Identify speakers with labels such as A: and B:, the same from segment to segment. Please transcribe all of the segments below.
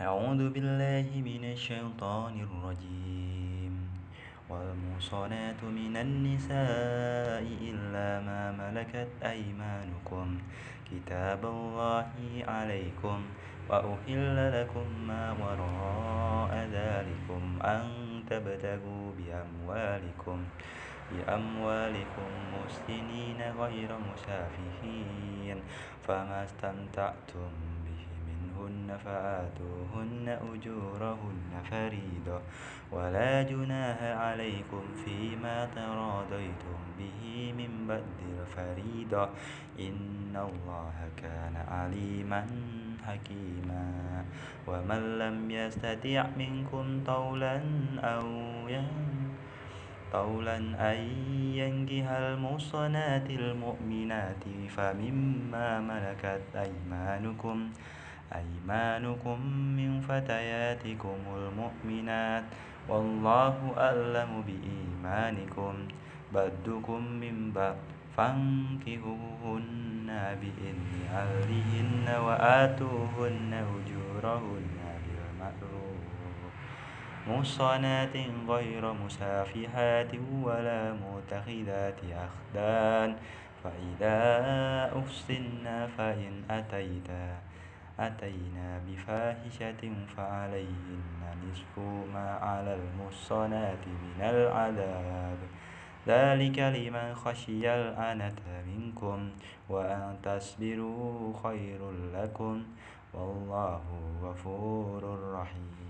A: أعوذ بالله من الشيطان الرجيم. والمحصنات من النساء إلا ما ملكت أيمانكم. كتاب الله عليكم. وأحل لكم ما وراء ذلكم أن تبتغوا بأموالكم. بأموالكم محسنين غير مسافحين. فما استمتعتم منهن فآتوهن أجورهن فريضة ولا جناح عليكم فيما تراضيتم به من بعد الفريضة. إن الله كان عليما حكيما. ومن لم يستطع منكم طولا أو قولا أن ينكح المحصنات المؤمنات فمما ملكت أيمانكم أيمانكم من فتياتكم المؤمنات والله أعلم بإيمانكم. بدكم من بعد فانكهوهن بإذن أهلهن وآتوهن أجورهن بالمعروف. محصنات غير مسافحات ولا متخذات أخدان. فإذا أحسن فإن أتيتا أتينا بفاحشة فعليهن نصف ما على المحصنات من العذاب. ذلك لمن خشي الأنة منكم وأن تصبروا خير لكم. والله غفور رحيم.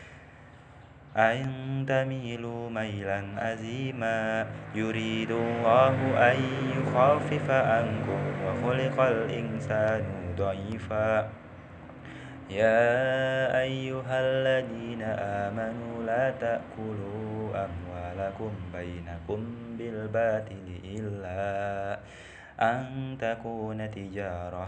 A: أن تميلوا ميلا أزيما يريد الله أن يخفف عنكم وخلق الإنسان ضعيفا يا أيها الذين آمنوا لا تأكلوا أموالكم بينكم بالباطل إلا أن تكون تجارة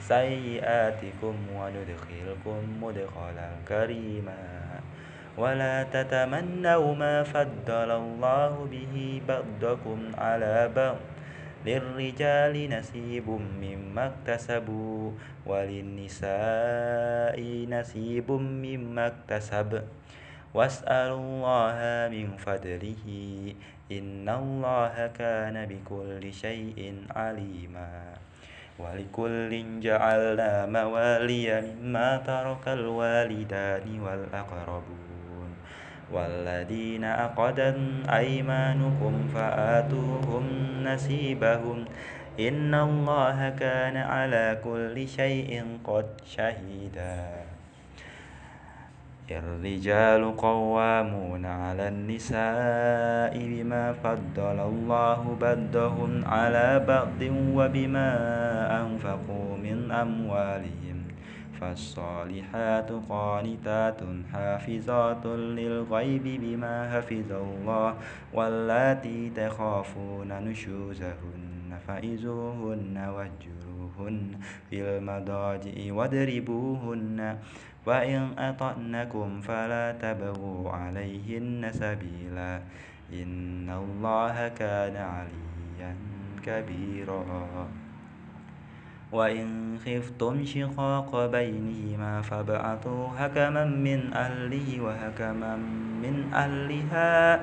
A: سيئاتكم وندخلكم مدخلا كريما. ولا تتمنوا ما فضل الله به بعضكم على بعض. للرجال نصيب مما اكتسبوا وللنساء نصيب مما اكتسب. واسألوا الله من فضله إن الله كان بكل شيء عليما. ولكل جعلنا موالي مما ترك الوالدان والأقربون والذين أقدت أيمانكم فآتوهم نسيبهم إن الله كان على كل شيء قد شهيدا الرجال قوامون على النساء بما فضل الله بعضهم على بعض وبما أنفقوا من أموالهم. فالصالحات قانتات حافظات للغيب بما حفظ الله واللاتي تخافون نشوزهن فإذوهن واهجروهن في المضاجع واضربوهن وإن أطعنكم فلا تبغوا عليهن سبيلا إن الله كان عليا كبيرا. وإن خفتم شقاق بينهما فابعثوا حكما من أهله وحكما من أهلها.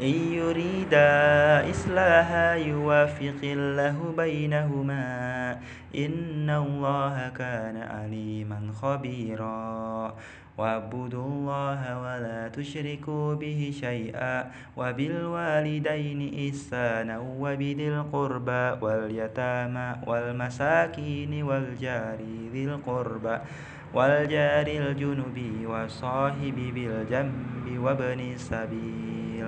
A: إن يريدا إصلاحا يوافق الله بينهما. إن الله كان عليما خبيرا واعبدوا الله ولا تشركوا به شيئا وبالوالدين إحسانا وبذي القربى واليتامى والمساكين والجار ذي القربى والجار الجنب والصاحب بالجنب وابن السبيل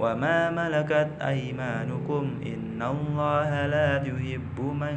A: وما ملكت أيمانكم إن الله لا يحب من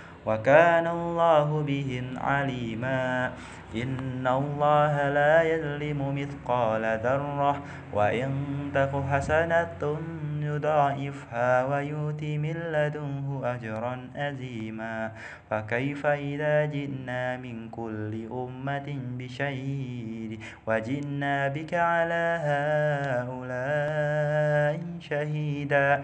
A: وكان الله بهم عليما. إن الله لا يظلم مثقال ذرة وإن تك حسنة يضاعفها ويؤتي من لدنه أجرا أزيما. فكيف إذا جئنا من كل أمة بشهيد وجئنا بك على هؤلاء شهيدا؟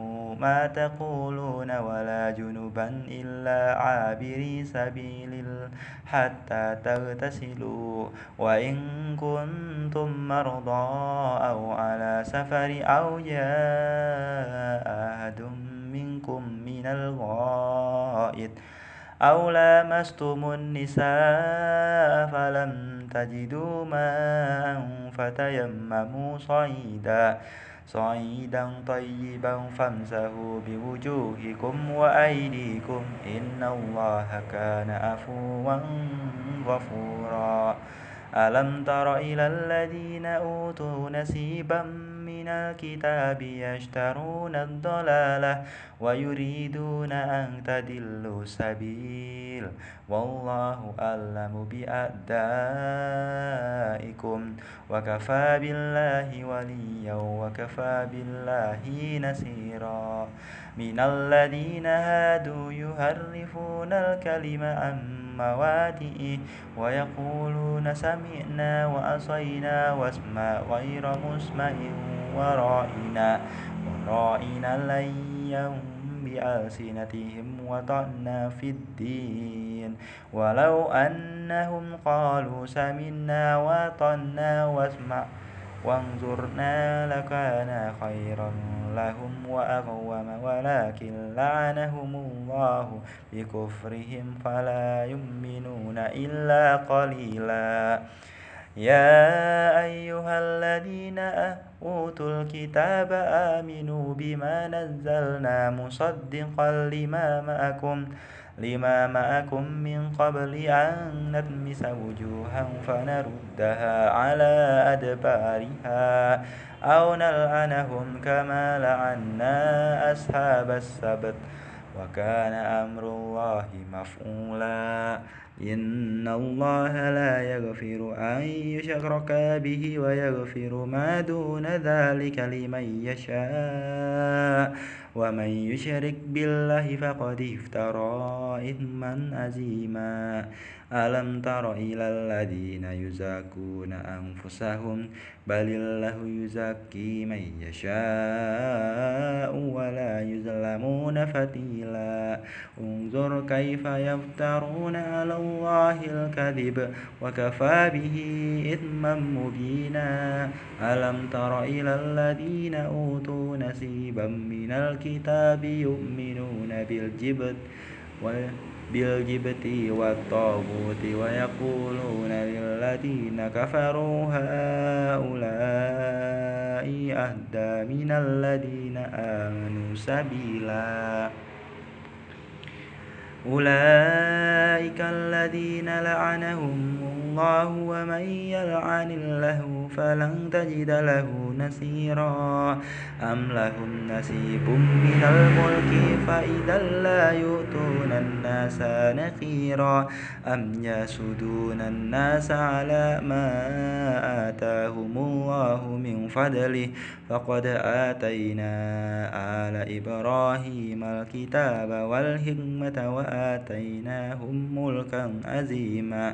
A: ما تقولون ولا جنبا إلا عابري سبيل حتى تغتسلوا. وإن كنتم مرضى أو على سفر أو جاء أحد منكم من الغائط أو لامستم النساء فلم تجدوا ماء فتيمموا صعيدا صعيدا طيبا فامسحوا بوجوهكم وأيديكم إن الله كان عفوا غفورا. ألم تر إلى الذين أوتوا نسيبا من الكتاب يشترون الضلالة ويريدون أن تدلوا السبيل. والله أعلم بأعدائكم وكفى بالله وليا وكفى بالله نصيرا من الذين هادوا يهرفون الكلم عن مواده ويقولون سمعنا وأصينا واسمع غير مسمع. ورائنا ورائنا ليا بألسنتهم وطعنا في الدين ولو أنهم قالوا سمعنا وطعنا واسمع وانظرنا لكان خيرا لهم وأقوم ولكن لعنهم الله بكفرهم فلا يؤمنون إلا قليلا يا أيها الذين أوتوا الكتاب آمنوا بما نزلنا مصدقا لما معكم لما معكم من قبل أن نتمس وجوها فنردها على أدبارها أو نلعنهم كما لعنا أصحاب السبت وكان أمر الله مفعولا. إن الله لا يغفر أن يشرك به ويغفر ما دون ذلك لمن يشاء. ومن يشرك بالله فقد افترى إثما عظيما ألم تر إلى الذين يزاكون أنفسهم بل الله يزكي من يشاء ولا يظلمون فتيلا انظر كيف يفترون على الله الكذب وكفى به إثما مبينا ألم تر إلى الذين أوتوا نسيبا من الكتاب يؤمنون بالجبت بالجبت والطاغوت ويقولون للذين كفروا هؤلاء أهدى من الذين آمنوا سبيلا. أولئك الذين لعنهم الله ومن يلعن الله فلن تجد له نصيرا أم لهم نصيب من الملك فإذا لا يؤتون الناس نقيرا. أم يسدون الناس على ما آتاهم الله من فضله. فقد آتينا آل إبراهيم الكتاب والحكمة وآتيناهم ملكا عظيما.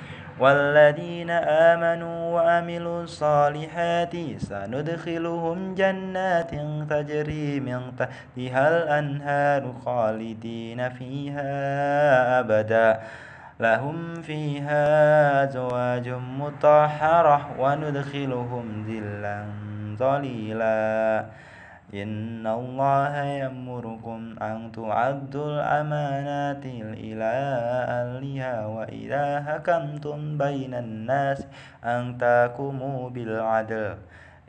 A: والذين آمنوا وعملوا الصالحات سندخلهم جنات تجري من تحتها الأنهار خالدين فيها أبدا. لهم فيها أزواج مطهرة وندخلهم ذلا ظليلا. إن الله يأمركم أن تعدوا الأمانات إلى أهلها وإذا حكمتم بين الناس أن تحكموا بالعدل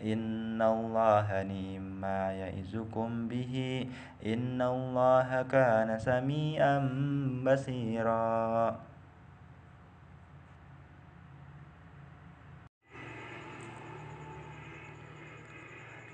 A: إن الله نعم ما يعظكم به إن الله كان سميعا بصيرا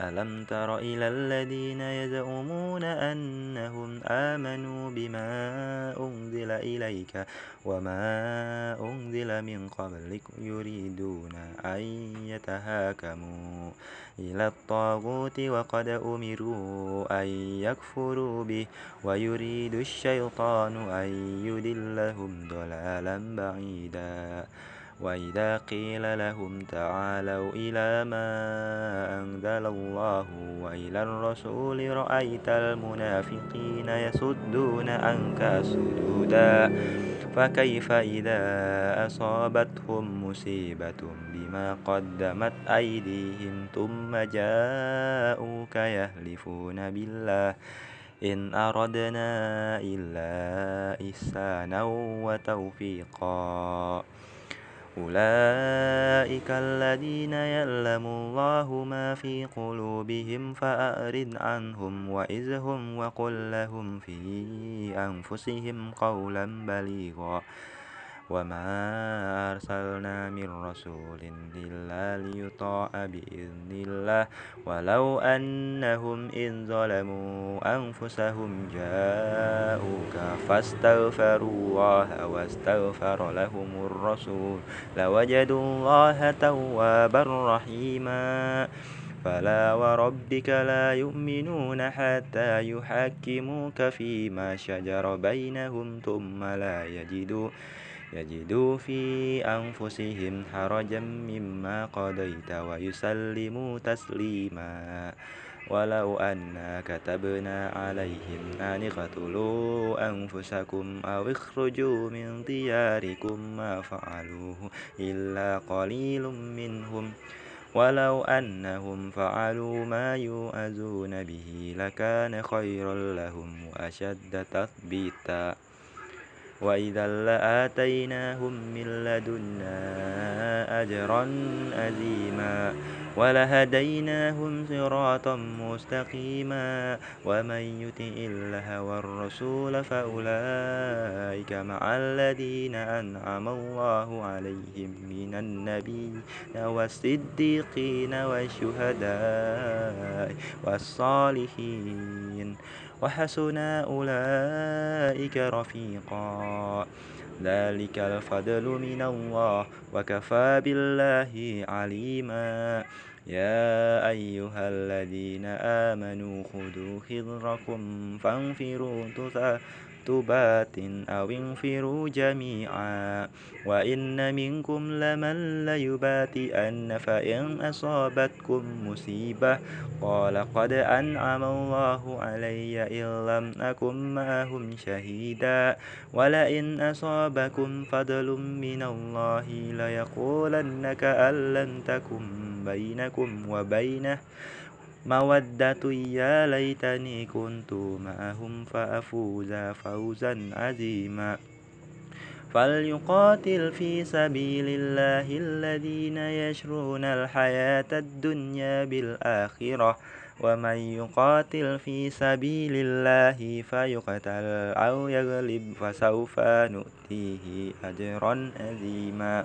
A: ألم تر إلى الذين يزعمون أنهم آمنوا بما أنزل إليك وما أنزل من قبلك يريدون أن يتهاكموا إلى الطاغوت وقد أمروا أن يكفروا به ويريد الشيطان أن يدلهم ضلالا بعيدا وإذا قيل لهم تعالوا إلى ما أنزل الله وإلى الرسول رأيت المنافقين يسدون عنك سدودا فكيف إذا أصابتهم مصيبة بما قدمت أيديهم ثم جاءوك يهلفون بالله إن أردنا إلا إحسانا وتوفيقا أولئك الذين يعلم الله ما في قلوبهم فأعرض عنهم وإذهم وقل لهم في أنفسهم قولا بليغا وما أرسلنا من رسول إلا ليطاع بإذن الله ولو أنهم إن ظلموا أنفسهم جاءوك فاستغفروا الله واستغفر لهم الرسول لوجدوا الله توابا رحيما فلا وربك لا يؤمنون حتى يحكموك فيما شجر بينهم ثم لا يجدوا يجدوا في أنفسهم حرجا مما قضيت ويسلموا تسليما. ولو أنا كتبنا عليهم أن اقتلوا أنفسكم أو اخرجوا من دياركم ما فعلوه إلا قليل منهم. ولو أنهم فعلوا ما يوعظون به لكان خيرا لهم وأشد تثبيتا. وإذا لآتيناهم من لدنا أجرا عظيما ولهديناهم صراطا مستقيما ومن يطع الله والرسول فأولئك مع الذين أنعم الله عليهم من النبيين والصديقين والشهداء والصالحين وحسن أولئك رفيقا. ذلك الفضل من الله وكفى بالله عليما. يا أيها الذين آمنوا خذوا حذركم فانفروا تبات أو انفروا جميعا. وإن منكم لمن ليباتئن فإن أصابتكم مصيبة قال قد أنعم الله علي إن لم أكن معهم شهيدا. ولئن أصابكم فضل من الله ليقولن كأن لم تكن بينكم وبينه مودة يا ليتني كنت معهم فأفوز فوزا عظيما. فليقاتل في سبيل الله الذين يشرون الحياة الدنيا بالآخرة. ومن يقاتل في سبيل الله فيقتل أو يغلب فسوف نؤتيه أجرا عظيما.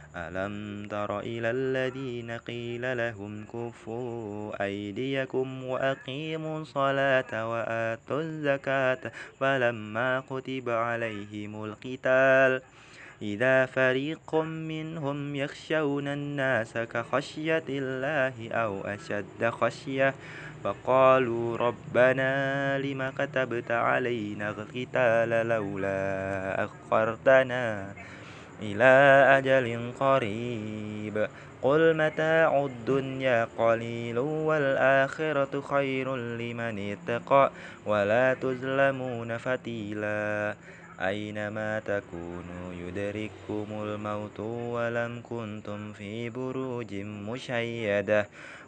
A: ألم تر إلى الذين قيل لهم كفوا أيديكم وأقيموا الصلاة وآتوا الزكاة فلما كتب عليهم القتال إذا فريق منهم يخشون الناس كخشية الله أو أشد خشية فقالوا ربنا لم كتبت علينا القتال لولا أخرتنا إلى أجل قريب. قل متاع الدنيا قليل والآخرة خير لمن اتقى ولا تظلمون فتيلا. أينما تكونوا يدرككم الموت ولم كنتم في بروج مشيدة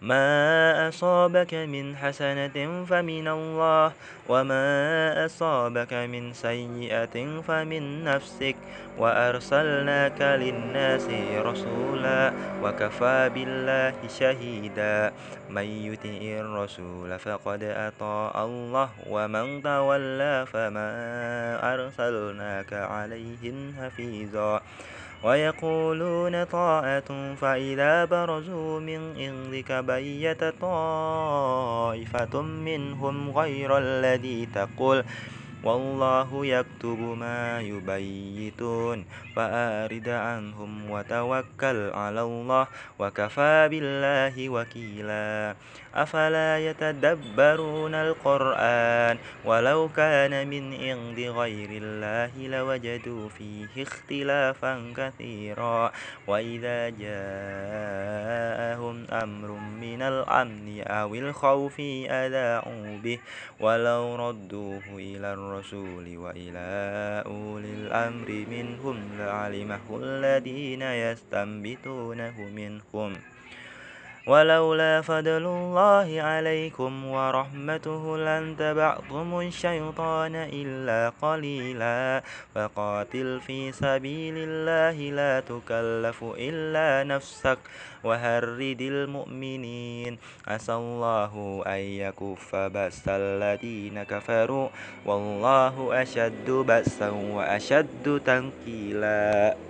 A: ما أصابك من حسنة فمن الله وما أصابك من سيئة فمن نفسك. وأرسلناك للناس رسولا وكفى بالله شهيدا. من يطع الرسول فقد أطاع الله ومن تولى فما أرسلناك عليهم حفيظا. ويقولون طاعة فإذا برزوا من عندك بيت طائفة منهم غير الذي تقول والله يكتب ما يبيتون فأرد عنهم وتوكل على الله وكفى بالله وكيلا. أفلا يتدبرون القرآن؟ ولو كان من عند غير الله لوجدوا فيه اختلافا كثيرا. وإذا جاءهم أمر من الأمن أو الخوف أذاعوا به ولو ردوه إلى الرسول وإلى أولي الأمر منهم لعلمه الذين يستنبتونه منهم. ولولا فضل الله عليكم ورحمته لاتبعتم الشيطان إلا قليلا. فقاتل في سبيل الله لا تكلف إلا نفسك وهرد المؤمنين. عسى الله أن يكف بأس الذين كفروا. والله أشد بأسا وأشد تنكيلا.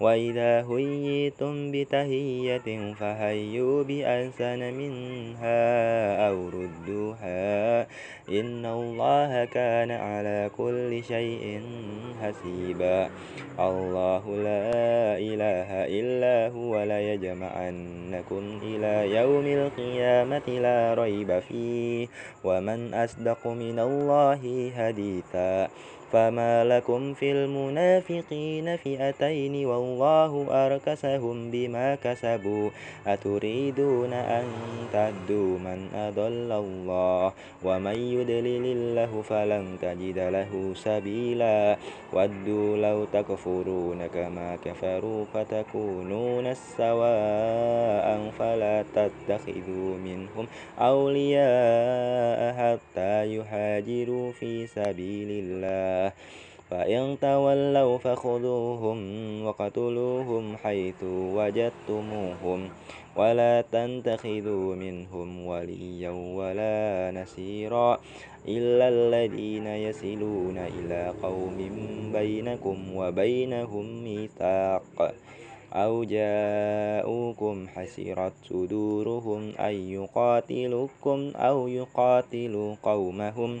A: وإذا هيتم بتهية فهيوا بأحسن منها أو ردوها إن الله كان على كل شيء حسيبا. الله لا إله إلا هو ليجمعنكم إلى يوم القيامة لا ريب فيه ومن أصدق من الله حديثا فما لكم في المنافقين فئتين والله أركسهم بما كسبوا أتريدون أن تهدوا من أضل الله ومن يدلل الله فلن تجد له سبيلا ودوا لو تكفرون كما كفروا فتكونون سواء فلا تتخذوا منهم أولياء حتى يهاجروا في سبيل الله فإن تولوا فخذوهم وقتلوهم حيث وجدتموهم ولا تنتخذوا منهم وليا ولا نسيرا إلا الذين يصلون إلى قوم بينكم وبينهم ميثاق أو جاءوكم حسرت صدورهم أن يقاتلوكم أو يقاتلوا قومهم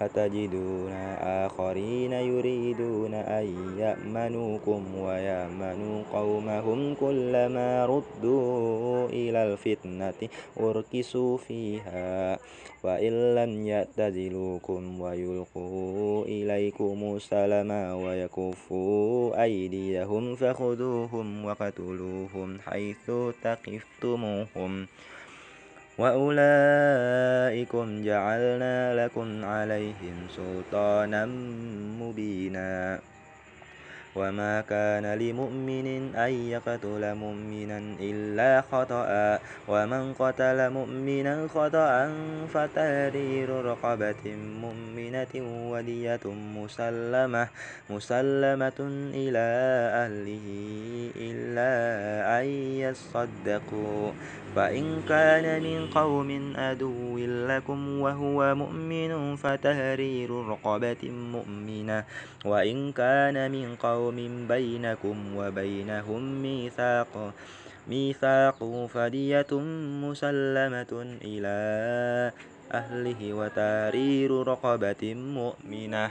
A: فتجدون آخرين يريدون أن يأمنوكم ويأمنوا قومهم كلما ردوا إلى الفتنة أركسوا فيها وإن لم يعتزلوكم ويلقوا إليكم السلام ويكفوا أيديهم فخذوهم وقتلوهم حيث تقفتموهم وأولئكم جعلنا لكم عليهم سلطانا مبينا وما كان لمؤمن أن يقتل مؤمنا إلا خطأ ومن قتل مؤمنا خطأ فتحرير رقبة مؤمنة ودية مسلمة مسلمة إلى أهله إلا أن يصدقوا فإن كان من قوم أدو لكم وهو مؤمن فتهرير رقبة مؤمنة وإن كان من قوم بينكم وبينهم ميثاق ميثاق فدية مسلمة إلى أهله وتارير رقبة مؤمنة.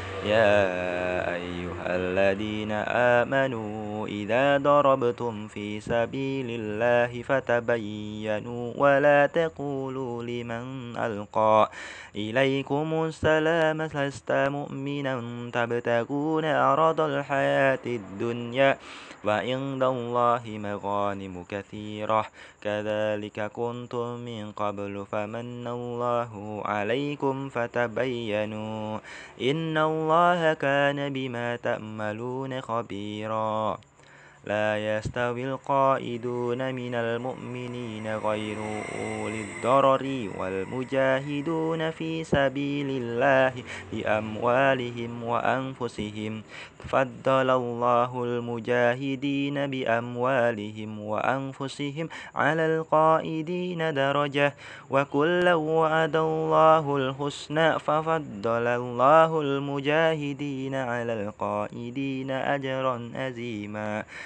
A: يا أيها الذين آمنوا إذا ضربتم في سبيل الله فتبينوا ولا تقولوا لمن ألقى إليكم السلام لست مؤمنا. تبتغون أرض الحياة الدنيا وعند الله مغانم كثيرة. كذلك كنتم من قبل فمن الله عليكم فتبينوا. إن الله كان بما تأملون خبيرا. لا يستوي القائدون من المؤمنين غير أولي الضرر والمجاهدون في سبيل الله بأموالهم وأنفسهم. فضل الله المجاهدين بأموالهم وأنفسهم على القائدين درجة. وكلا وعد الله الحسنى ففضل الله المجاهدين على القائدين أجرا أزيما.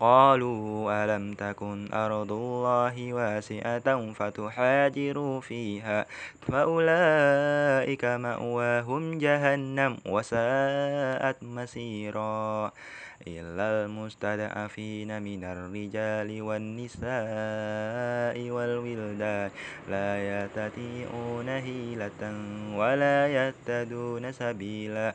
A: قالوا ألم تكن أرض الله واسعة فتحاجروا فيها فأولئك مأواهم جهنم وساءت مسيرا إلا المستضعفين من الرجال والنساء والولدان لا يستطيعون هيلة ولا يهتدون سبيلا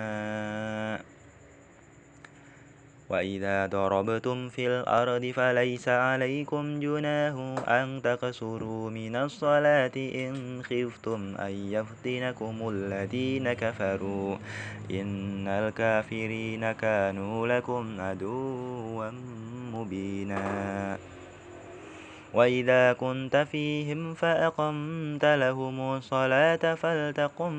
A: وإذا ضربتم في الأرض فليس عليكم جناه أن تقصروا من الصلاة إن خفتم أن يفتنكم الذين كفروا إن الكافرين كانوا لكم عدوا مبينا وإذا كنت فيهم فأقمت لهم الصلاة فلتقم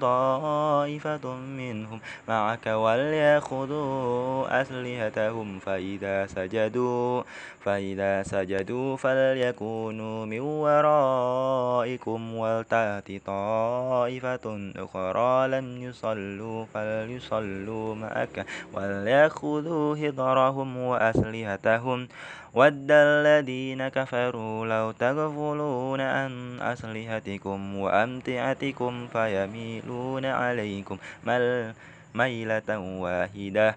A: طائفة منهم معك وليأخذوا أسلحتهم فإذا سجدوا فإذا سجدوا فليكونوا من ورائكم ولتأت طائفة أخرى لم يصلوا فليصلوا معك وليأخذوا هضرهم وأسلحتهم ود الذين كفروا لو تغفلون عن أسلحتكم وأمتعتكم فيميلون عليكم ميلة واحدة.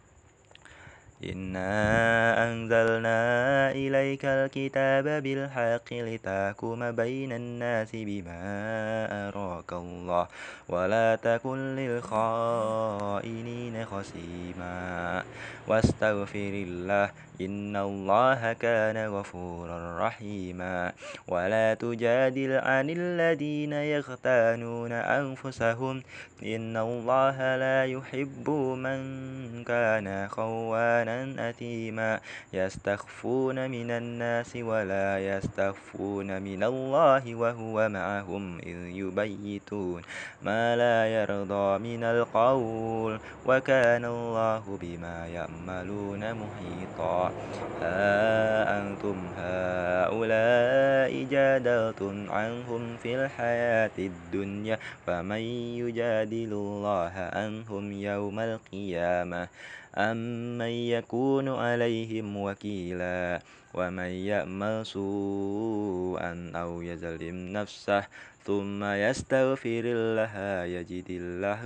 A: إنا أنزلنا إليك الكتاب بالحق لتحكم بين الناس بما أراك الله ولا تكن للخائنين خصيما واستغفر الله إن الله كان غفورا رحيما ولا تجادل عن الذين يختانون أنفسهم إن الله لا يحب من كان خوانا أثيما يستخفون من الناس ولا يستخفون من الله وهو معهم إذ يبيتون ما لا يرضى من القول وكان الله بما يعملون محيطا ها أنتم هؤلاء جادلتم عنهم في الحياة الدنيا فمن يجادل الله عنهم يوم القيامة أمن يكون عليهم وكيلا ومن يأمل سوءا أو يظلم نفسه ثم يستغفر الله يجد الله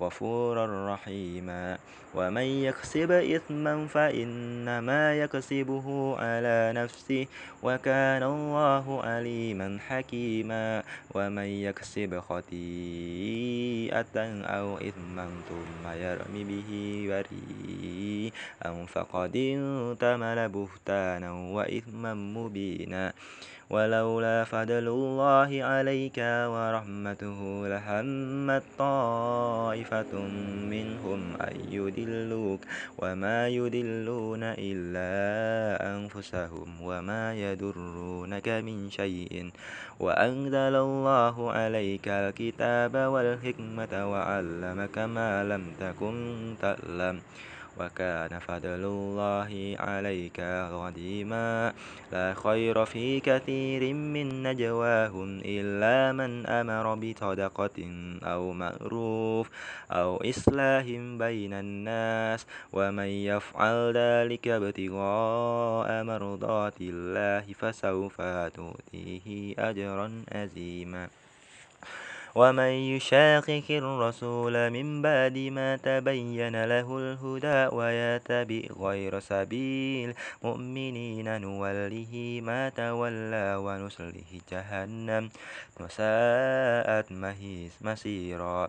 A: غفورا رحيما ومن يكسب إثما فإنما يكسبه على نفسه وكان الله عليما حكيما ومن يكسب خطيئة أو إثما ثم يرمي به بريئا فقد انتمل بهتانا وإثما مبينا ولولا فضل الله عليك ورحمته لهمت طائفة منهم أن يدلوك وما يدلون إلا أنفسهم وما يدرونك من شيء. وأنزل الله عليك الكتاب والحكمة وعلمك ما لم تكن تعلم. وكان فضل الله عليك عظيما لا خير في كثير من نجواهم إلا من أمر بصدقة أو معروف أو إصلاح بين الناس. ومن يفعل ذلك ابتغاء مرضات الله فسوف تؤتيه أجرا عظيما. ومن يشاقق الرسول من بعد ما تبين له الهدى ويتبع غير سبيل مؤمنين نوله ما تولى ونسله جهنم وساءت مسيرا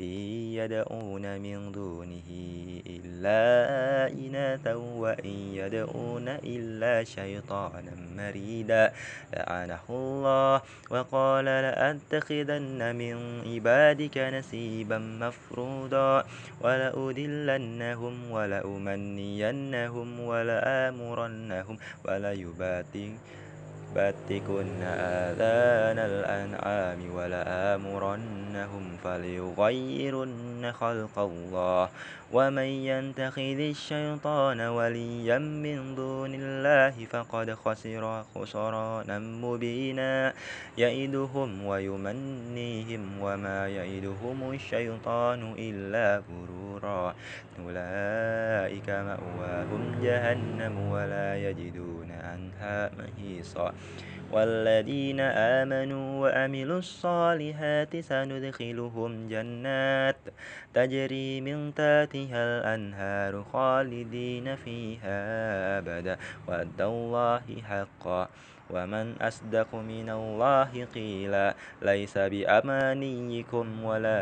A: إن يدعون من دونه إلا إناثا وإن يدعون إلا شيطانا مريدا. لعنه الله وقال لأتخذن من عبادك نسيبا مفروضا. ولأدلنهم ولأمنينهم ولآمرنهم وليباتن باتكن آذان الأنعام ولآمرنهم فليغيرن خلق الله. ومن ينتخذ الشيطان وليا من دون الله فقد خسر خسرانا مبينا يئدهم ويمنيهم وما يئدهم الشيطان إلا غرورا أولئك مأواهم جهنم ولا يجدون عنها محيصا والذين آمنوا وعملوا الصالحات سندخلهم جنات تجري من تحتها الأنهار خالدين فيها أبدا. وعد الله حقا. ومن أصدق من الله قيلا ليس بأمانيكم ولا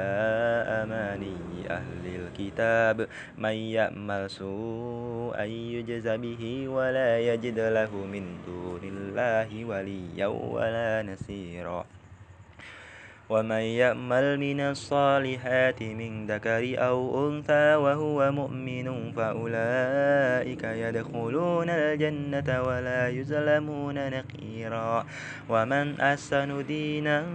A: أماني أهل الكتاب. من يأمل سوءا يجز به ولا يجد له من دون الله وليا ولا نصيرا. ومن يأمل من الصالحات من ذكر أو أنثى وهو مؤمن فأولئك يدخلون الجنة ولا يظلمون نقيرا ومن أحسن دينا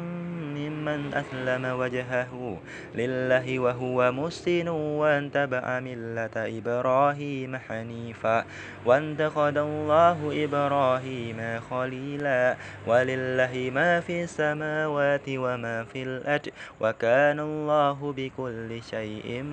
A: ممن أسلم وجهه لله وهو محسن واتبع ملة إبراهيم حنيفا وانتقد الله إبراهيم خليلا ولله ما في السماوات وما في الأرض وكان الله بكل شيء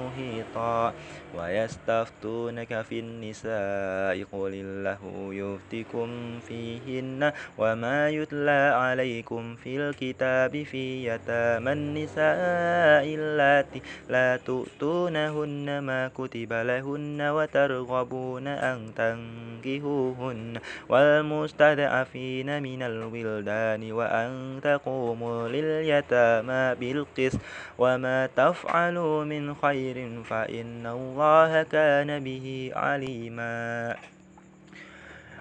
A: محيطا ويستفتونك في النساء قل الله يفتكم فيهن وما يتلى عليكم في الكتاب في يتامى النساء اللاتي لا تؤتونهن ما كتب لهن وترغبون أن تنكهوهن والمستضعفين من الولدان وأن تقوموا لليتامى بالقسط وما تفعلوا من خير فإن الله كان به عليما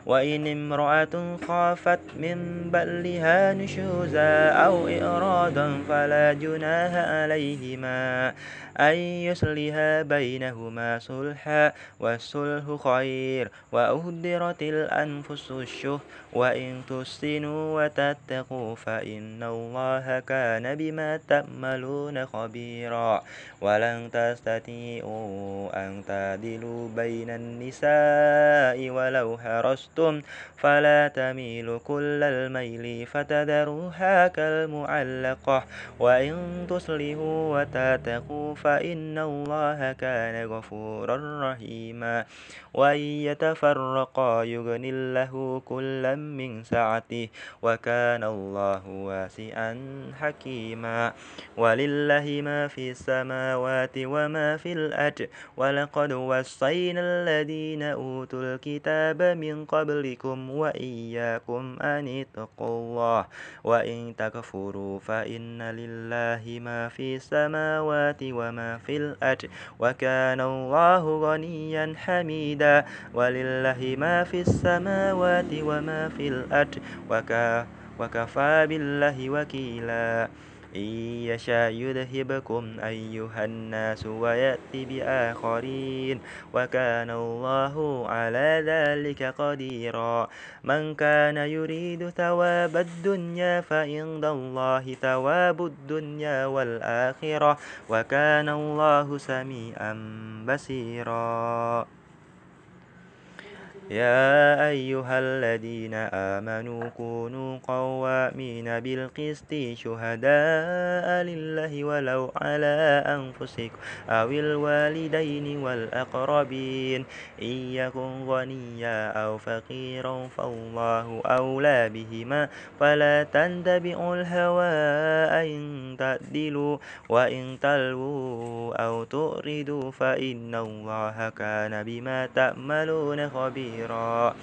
A: وإن امرأة خافت من بلها نشوزا أو إرادا فلا جناها عليهما. أن يصلها بينهما صلحا والصلح خير وأهدرت الأنفس الشه وإن تحسنوا وتتقوا فإن الله كان بما تأملون خبيرا ولن تستطيعوا أن تعدلوا بين النساء ولو حرصتم فلا تميلوا كل الميل فتذروها كالمعلقة وإن تصلحوا وتتقوا فإن الله كان غفورا رحيما. وإن يتفرقا يغني الله كلا من سعته وكان الله واسعا حكيما. ولله ما في السماوات وما في الأرض ولقد وصينا الذين أوتوا الكتاب من قبل قبلكم وإياكم أن اتقوا الله. وإن تكفروا فإن لله ما في السماوات وما في الأرض وكان الله غنيا حميدا ولله ما في السماوات وما في الأرض وكفى بالله وكيلا إن يشاء يذهبكم أيها الناس ويأتي بآخرين وكان الله على ذلك قديرا. من كان يريد ثواب الدنيا فعند الله ثواب الدنيا والآخرة وكان الله سميعا بصيرا. يا أيها الذين آمنوا كونوا قوامين بالقسط شهداء لله ولو على أنفسكم أو الوالدين والأقربين. إن يكن غنيا أو فقيرا فالله أولى بهما. فلا تنتبعوا الهوى أن تعدلوا وإن تلووا أو تؤردوا فإن الله كان بما تعملون خبيرا. كثيرا.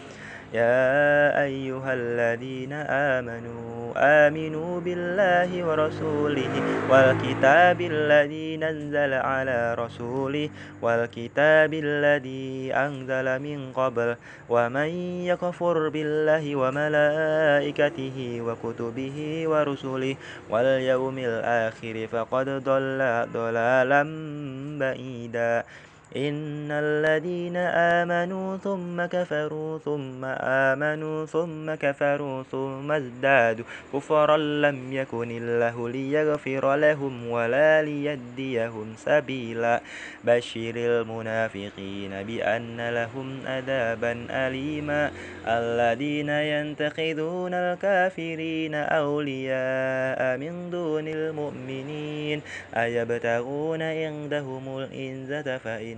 A: يا أيها الذين آمنوا آمنوا بالله ورسوله والكتاب الذي نزل على رسوله والكتاب الذي أنزل من قبل ومن يكفر بالله وملائكته وكتبه ورسله واليوم الآخر فقد ضل ضلالا بعيدا. إن الذين آمنوا ثم كفروا ثم آمنوا ثم كفروا ثم ازدادوا كفرا لم يكن الله ليغفر لهم ولا ليديهم سبيلا بشر المنافقين بأن لهم أذابا أليما الذين ينتخذون الكافرين أولياء من دون المؤمنين أيبتغون عندهم الإنزة فإن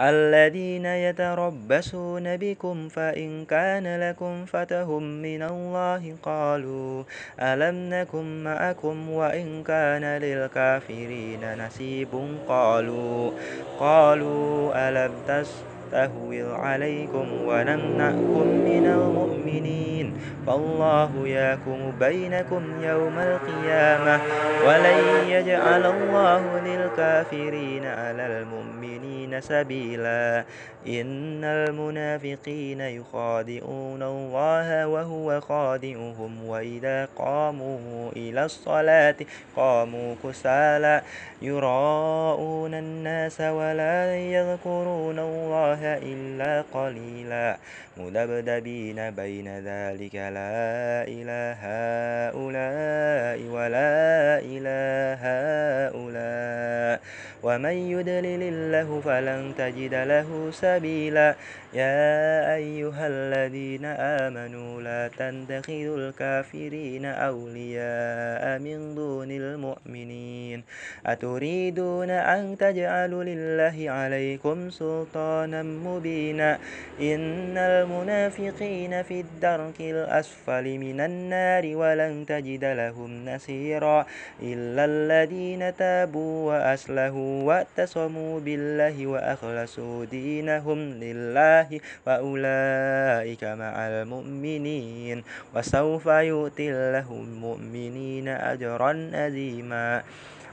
A: الذين يتربصون بكم فإن كان لكم فتهم من الله قالوا ألم نكن معكم وإن كان للكافرين نسيب قالوا قالوا ألم تستهوي عليكم ونمنعكم من المؤمنين فالله يحكم بينكم يوم القيامة ولن يجعل الله للكافرين على المؤمنين سبيلا إن المنافقين يخادعون الله وهو خادعهم وإذا قاموا إلى الصلاة قاموا كسالى يراءون الناس ولا يذكرون الله إلا قليلا مذبذبين بين ذلك لا إله هؤلاء ولا إله هؤلاء ومن يدلل الله فلن تجد له سبيلا يا أيها الذين آمنوا لا تتخذوا الكافرين أولياء من دون المؤمنين أتريدون أن تجعلوا لله عليكم سلطانا مبينا إن المنافقين في الدرك الأسفل من النار ولن تجد لهم نصيرا إلا الذين تابوا وأسلهوا واعتصموا بالله وأخلصوا دينهم لله وأولئك مع المؤمنين وسوف يؤتي الله المؤمنين أجرا عظيما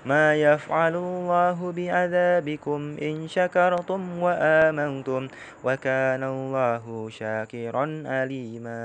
A: ما يفعل الله بعذابكم إن شكرتم وآمنتم وكان الله شاكرا عليما